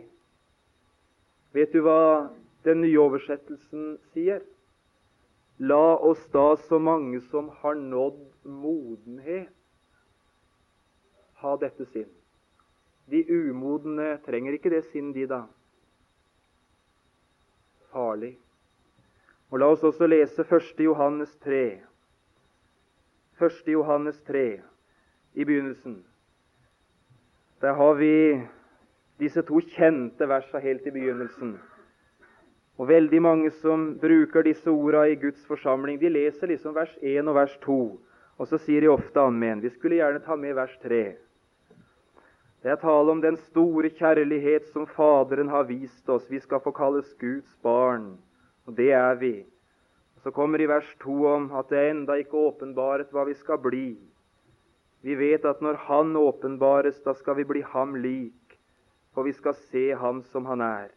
A: Vet du hva den nye oversettelsen sier? La oss da så mange som har nådd modenhet, ha dette sinn. De umodne trenger ikke det sinn, de, da. Farlig. Og La oss også lese 1. Johannes 3. 1. Johannes 3 i begynnelsen. Der har vi disse to kjente versene helt i begynnelsen. Og Veldig mange som bruker disse ordene i Guds forsamling, de leser liksom vers 1 og vers 2, og så sier de ofte amen. Vi skulle gjerne ta med vers 3. Det er tale om den store kjærlighet som Faderen har vist oss. Vi skal få kalles Guds barn, og det er vi. Så kommer i vers 2 om at det enda ikke åpenbaret hva vi skal bli. Vi vet at når Han åpenbares, da skal vi bli ham lik, for vi skal se ham som han er.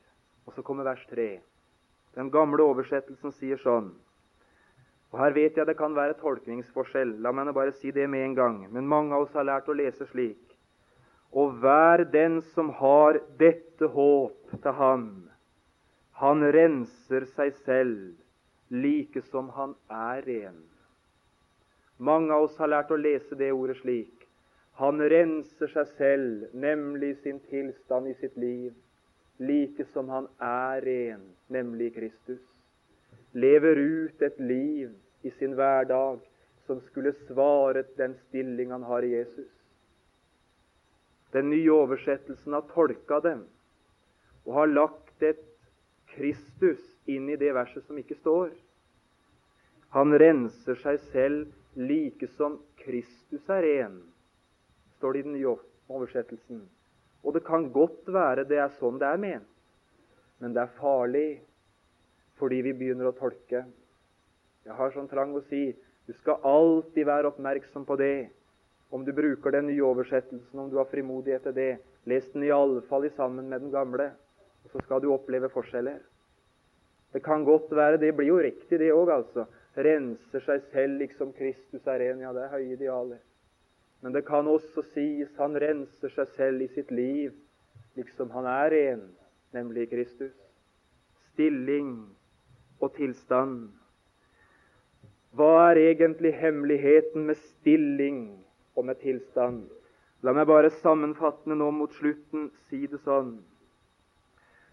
A: Og så kommer vers 3. Den gamle oversettelsen sier sånn og Her vet jeg det kan være tolkningsforskjell. La meg bare si det med en gang. Men mange av oss har lært å lese slik. Og hver den som har dette håp til ham, han renser seg selv like som han er ren. Mange av oss har lært å lese det ordet slik. Han renser seg selv, nemlig sin tilstand i sitt liv, like som han er ren, nemlig Kristus. Lever ut et liv i sin hverdag som skulle svaret den stilling han har i Jesus. Den nye oversettelsen har tolka dem og har lagt et Kristus inn i det verset som ikke står. Han renser seg selv like som Kristus er ren, står det i den nye oversettelsen. Og det kan godt være det er sånn det er ment, men det er farlig fordi vi begynner å tolke. Jeg har sånn trang å si du skal alltid være oppmerksom på det. Om du bruker den nye oversettelsen, om du har frimodighet til det, les den iallfall sammen med den gamle, og så skal du oppleve forskjeller. Det kan godt være, det blir jo riktig, det òg, altså. Renser seg selv liksom Kristus er ren. Ja, det er høye idealer. Men det kan også sies han renser seg selv i sitt liv, liksom han er ren, nemlig Kristus. Stilling og tilstand. Hva er egentlig hemmeligheten med stilling og med tilstand? La meg bare sammenfattende nå mot slutten si det sånn.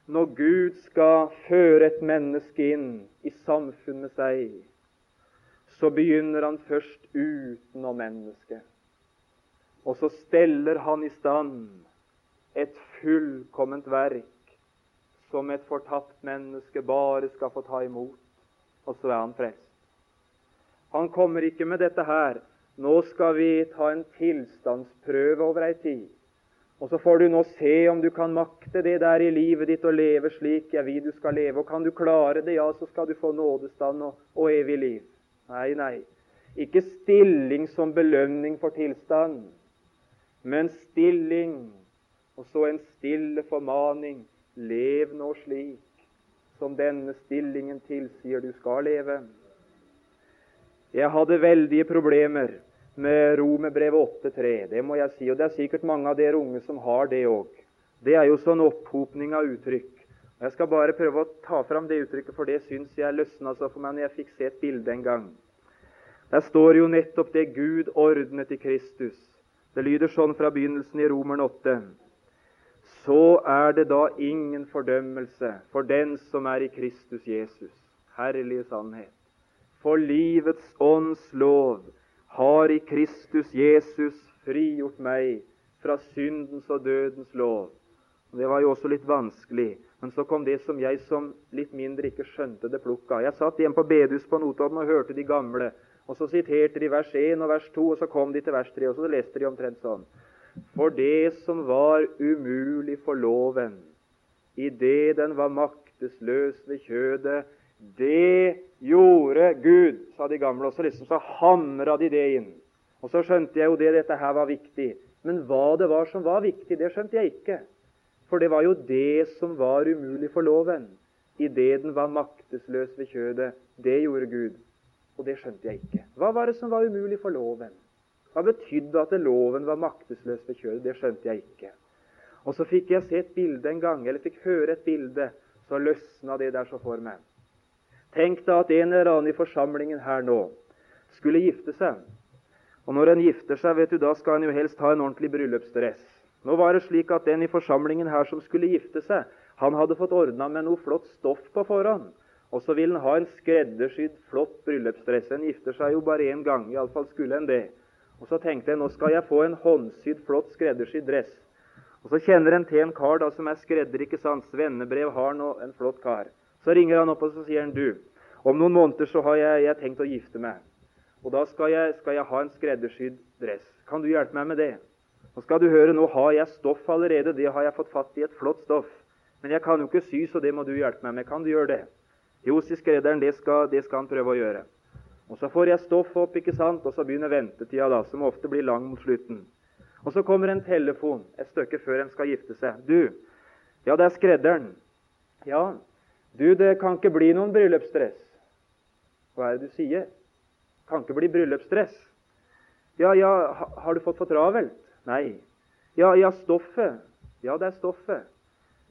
A: Når Gud skal føre et menneske inn i samfunn med seg, så begynner han først utenom mennesket. Og så steller han i stand et fullkomment verk som et fortapt menneske bare skal få ta imot. Og så er han frelst. Han kommer ikke med dette her. Nå skal vi ta en tilstandsprøve over ei tid. Og så får du nå se om du kan makte det der i livet ditt og leve slik jeg vil du skal leve. Og kan du klare det, ja, så skal du få nådestand og, og evig liv. Nei, nei. Ikke stilling som belønning for tilstand men stilling, og så en stille formaning. Lev nå slik som denne stillingen tilsier du skal leve. Jeg hadde veldige problemer med Romerbrevet 8.3. Det må jeg si, og det er sikkert mange av dere unge som har det òg. Det er jo sånn opphopning av uttrykk. Jeg skal bare prøve å ta fram det uttrykket, for det syns jeg løsna så for meg når jeg fikk se et bilde en gang. Der står jo nettopp det Gud ordnet i Kristus. Det lyder sånn fra begynnelsen i Romeren 8. Så er det da ingen fordømmelse for den som er i Kristus Jesus. Herlige sannhet. For livets ånds lov har i Kristus Jesus frigjort meg fra syndens og dødens lov. Det var jo også litt vanskelig. Men så kom det som jeg som litt mindre ikke skjønte det plukka. Jeg satt hjemme på bedehuset på Notodden og hørte de gamle. Og så siterte de vers 1 og vers 2, og så kom de til vers 3, og så leste de omtrent sånn. For det som var umulig for loven, idet den var maktesløs ved kjødet, det gjorde Gud, sa de gamle. Og så liksom så hamra de det inn. Og så skjønte jeg jo det, dette her var viktig. Men hva det var som var viktig, det skjønte jeg ikke. For det var jo det som var umulig for loven. Idet den var maktesløs ved kjødet. Det gjorde Gud. Og det skjønte jeg ikke. Hva var det som var umulig for loven? Hva betydde at loven var maktesløs ved kjødet? Det skjønte jeg ikke. Og så fikk jeg se et bilde en gang, eller fikk høre et bilde. Så løsna det der så for meg. Tenk deg at en eller annen i forsamlingen her nå skulle gifte seg. Og når en gifter seg, vet du, da skal en jo helst ha en ordentlig bryllupsdress. Nå var det slik at den i forsamlingen her som skulle gifte seg, han hadde fått ordna med noe flott stoff på forhånd. Og så ville han ha en skreddersydd, flott bryllupsdress. En gifter seg jo bare én gang, iallfall skulle en det. Og så tenkte jeg nå skal jeg få en håndsydd, flott skreddersydd dress. Og så kjenner en til en kar da som er skredder, ikke sant? Svennebrev har nå en flott kar. Så ringer han opp og så sier han, du, om noen måneder så har jeg, jeg tenkt å gifte meg. Og da skal jeg, skal jeg ha en skreddersydd dress. Kan du hjelpe meg med det? Nå skal du høre, nå har jeg stoff allerede. Det har jeg fått fatt i, et flott stoff. Men jeg kan jo ikke sy, så det må du hjelpe meg med. Kan du gjøre det? Jo, sier skredderen, det skal, det skal han prøve å gjøre. Og Så får jeg stoff opp, ikke sant? og så begynner ventetida, da, som ofte blir lang mot slutten. Og Så kommer en telefon et stykke før en skal gifte seg. 'Du, ja, det er skredderen.' 'Ja, du, det kan ikke bli noen bryllupsdress.' 'Hva er det du sier?' 'Kan ikke bli bryllupsdress.' 'Ja, ja, har du fått for travelt?' Nei. Ja, ja, stoffet. Ja, det er stoffet.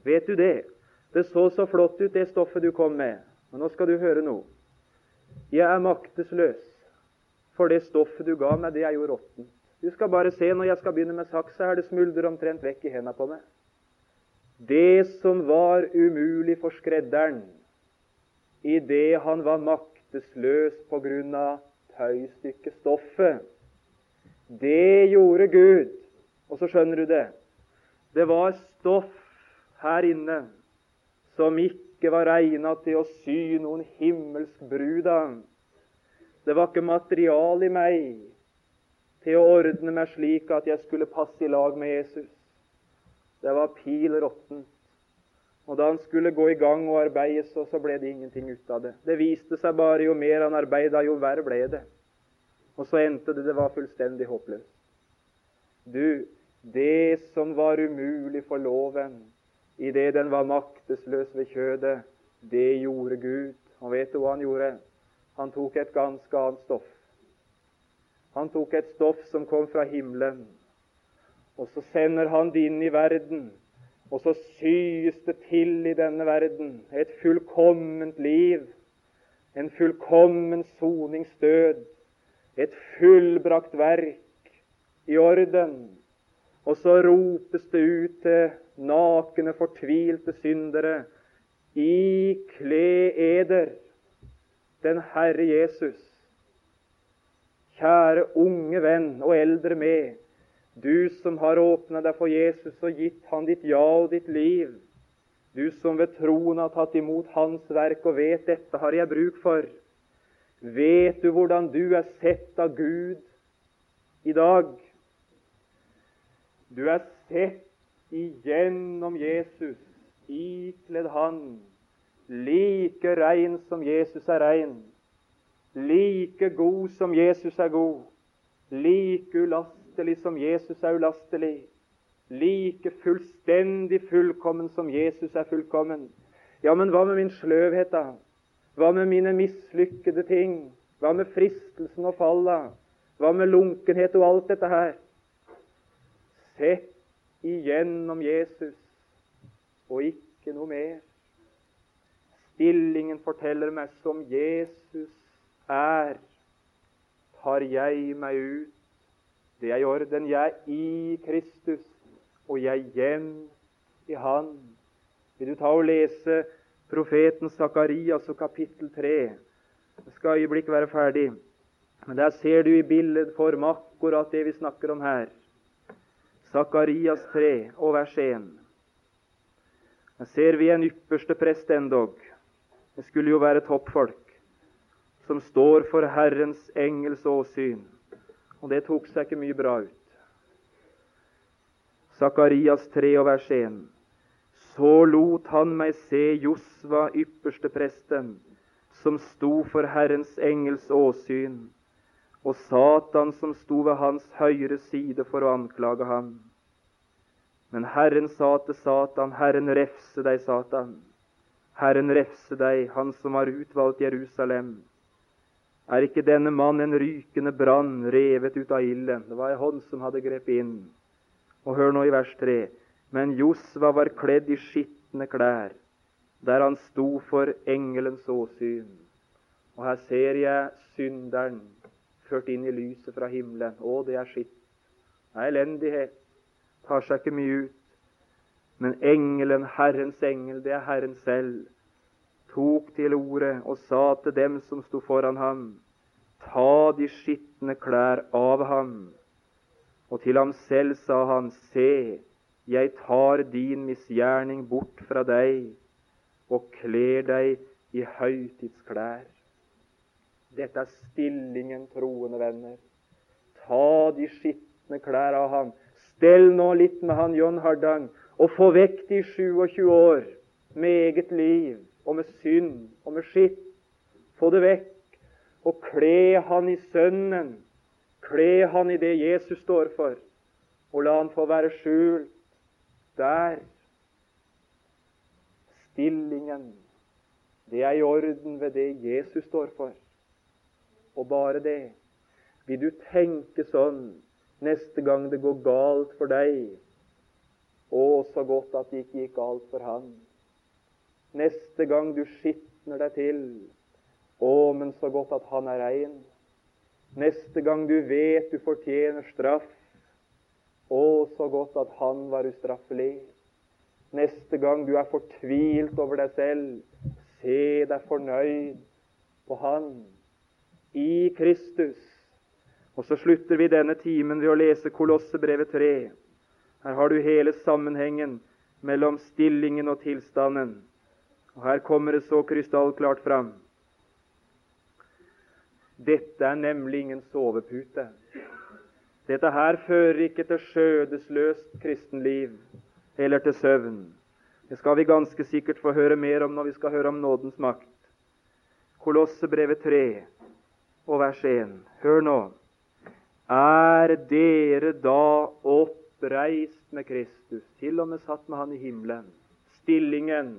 A: Vet du det? Det så så flott ut, det stoffet du kom med. Men nå skal du høre noe. Jeg er maktesløs, for det stoffet du ga meg, det er jo råttent. Du skal bare se når jeg skal begynne med saksa, her det smuldrer omtrent vekk i hendene på meg. Det som var umulig for skredderen idet han var maktesløs på grunn av tøystykkestoffet, det gjorde Gud og så skjønner du det. Det var stoff her inne som ikke var regna til å sy noen himmelsk brud av. Det var ikke material i meg til å ordne meg slik at jeg skulle passe i lag med Jesus. Det var pil råttent. Og da han skulle gå i gang og arbeide, så, så ble det ingenting ut av det. Det viste seg bare jo mer han arbeida, jo verre ble det. Og så endte det det var fullstendig håpløst. Du, det som var umulig for loven idet den var maktesløs ved kjødet, det gjorde Gud. Og vet du hva han gjorde? Han tok et ganske annet stoff. Han tok et stoff som kom fra himmelen, og så sender han det inn i verden. Og så syes det til i denne verden et fullkomment liv, en fullkommen soningsdød, et fullbrakt verk i orden. Og så ropes det ut til nakne, fortvilte syndere Ikle eder den Herre Jesus. Kjære unge venn og eldre med, du som har åpna deg for Jesus og gitt han ditt ja og ditt liv. Du som ved troen har tatt imot Hans verk og vet dette har jeg bruk for. Vet du hvordan du er sett av Gud i dag? Du er sett igjennom Jesus, ikledd Han, like rein som Jesus er rein, like god som Jesus er god, like ulastelig som Jesus er ulastelig, like fullstendig fullkommen som Jesus er fullkommen. Ja, men hva med min sløvhet, da? Hva med mine mislykkede ting? Hva med fristelsen og fallet? Hva med lunkenhet og alt dette her? Sett igjennom Jesus, og ikke noe mer. Stillingen forteller meg som Jesus er, tar jeg meg ut. Det er i orden. Jeg er i Kristus, og jeg er hjem i Han. Vil du ta og lese profeten Sakarias og kapittel 3? Det skal øyeblikk være ferdig. Men der ser du i billedform akkurat det vi snakker om her. Sakarias 3 og vers 1. Der ser vi en ypperste prest endog. Det skulle jo være toppfolk. Som står for Herrens engels åsyn. Og det tok seg ikke mye bra ut. Sakarias 3 og vers 1. Så lot han meg se Josva, ypperste presten, som sto for Herrens engels åsyn og Satan som sto ved hans høyre side for å anklage ham. Men Herren sa til Satan, Herren refse deg, Satan. Herren refse deg, han som har utvalgt Jerusalem. Er ikke denne mann en rykende brann revet ut av ilden? Det var ei hånd som hadde grepet inn. Og hør nå i vers 3. Men Josva var kledd i skitne klær, der han sto for engelens åsyn. Og her ser jeg synderen ført inn i lyset fra himmelen. Å, det er skitt. Det er elendighet. Tar seg ikke mye ut. Men engelen, Herrens engel, det er Herren selv, tok til ordet og sa til dem som sto foran ham, ta de skitne klær av ham. Og til ham selv sa han, se, jeg tar din misgjerning bort fra deg og kler deg i høytidsklær. Dette er stillingen, troende venner. Ta de skitne klær av ham. Stell nå litt med han John Hardang, og få vekk de 27 år med eget liv og med synd og med skitt. Få det vekk, og kle han i Sønnen. Kle han i det Jesus står for, og la han få være skjult der. Stillingen, det er i orden ved det Jesus står for og bare det. Vil du tenke sånn neste gang det går galt for deg? Å, så godt at det ikke gikk galt for han. Neste gang du skitner deg til. Å, men så godt at han er rein. Neste gang du vet du fortjener straff. Å, så godt at han var ustraffelig. Neste gang du er fortvilt over deg selv, se deg fornøyd på Han i Kristus. Og så slutter vi denne timen ved å lese Kolossebrevet 3. Her har du hele sammenhengen mellom stillingen og tilstanden. Og Her kommer det så krystallklart fram. Dette er nemlig ingen sovepute. Dette her fører ikke til skjødesløst kristenliv eller til søvn. Det skal vi ganske sikkert få høre mer om når vi skal høre om nådens makt. Kolossebrevet 3, og vers 1. Hør nå. Er dere da oppreist med Kristus, til og med satt med Han i himmelen, stillingen,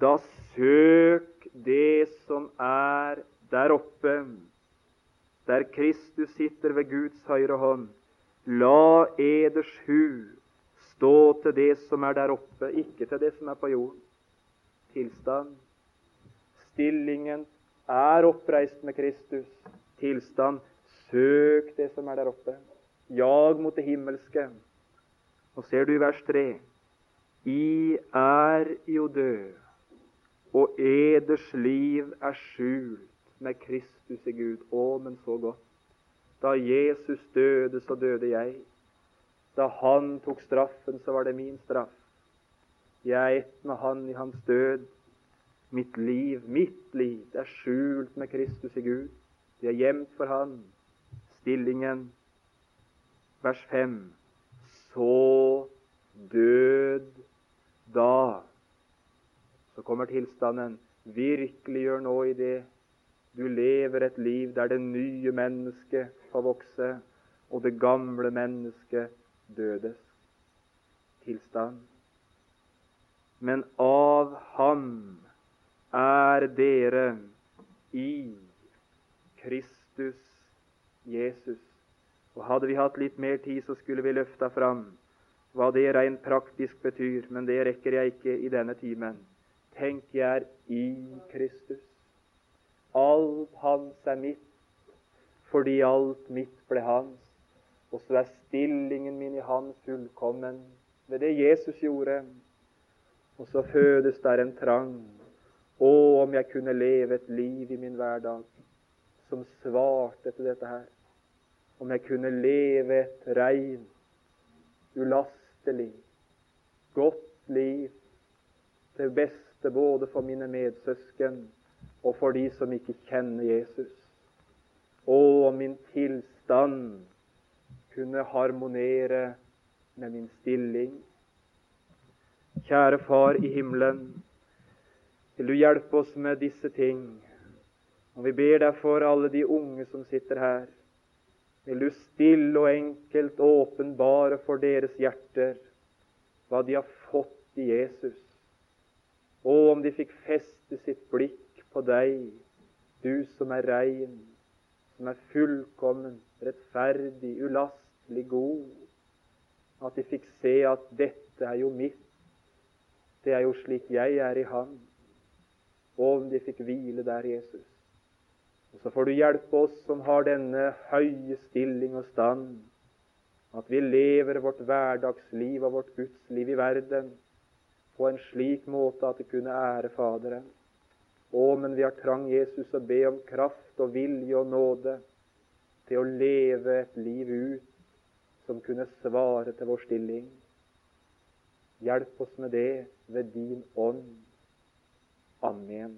A: da søk det som er der oppe, der Kristus sitter ved Guds høyre hånd. La eders hu stå til det som er der oppe, ikke til det som er på jorden. Tilstand, stillingen, er oppreist med Kristus. Tilstand. Søk det som er der oppe. Jag mot det himmelske. Og ser du i vers 3 I er jo død, og eders liv er skjult med Kristus i Gud. Å, men så godt. Da Jesus døde, så døde jeg. Da han tok straffen, så var det min straff. Jeg er ett med han i hans død. Mitt liv, mitt liv, det er skjult med Kristus i Gud. Det er gjemt for Han. Stillingen. Vers 5. Så død da. Så kommer tilstanden. Virkeliggjør nå i det du lever et liv der det nye mennesket får vokse, og det gamle mennesket dødes. Tilstand. Men av Ham er dere i Kristus Jesus. Og Hadde vi hatt litt mer tid, så skulle vi løfta fram hva det rent praktisk betyr, men det rekker jeg ikke i denne timen. Tenk, jeg er i Kristus. Alt hans er mitt, fordi alt mitt ble hans. Og så er stillingen min i Han fullkommen ved det Jesus gjorde. Og så fødes der en trang. Å, om jeg kunne leve et liv i min hverdag som svarte til dette her. Om jeg kunne leve et rein, ulastelig, godt liv til beste både for mine medsøsken og for de som ikke kjenner Jesus. Å, om min tilstand kunne harmonere med min stilling. Kjære Far i himmelen, vil du hjelpe oss med disse ting? Og vi ber deg for alle de unge som sitter her. Vil du stille og enkelt åpenbare for deres hjerter hva de har fått i Jesus? Og om de fikk feste sitt blikk på deg, du som er rein, som er fullkommen, rettferdig, ulastelig god. At de fikk se at dette er jo mitt. Det er jo slik jeg er i Han. Og om de fikk hvile der, Jesus. Og så får du hjelpe oss som har denne høye stilling og stand, at vi lever vårt hverdagsliv og vårt gudsliv i verden på en slik måte at det kunne ære Faderen. Å, men vi har trang Jesus å be om kraft og vilje og nåde til å leve et liv ut som kunne svare til vår stilling. Hjelp oss med det ved din ånd. Amen.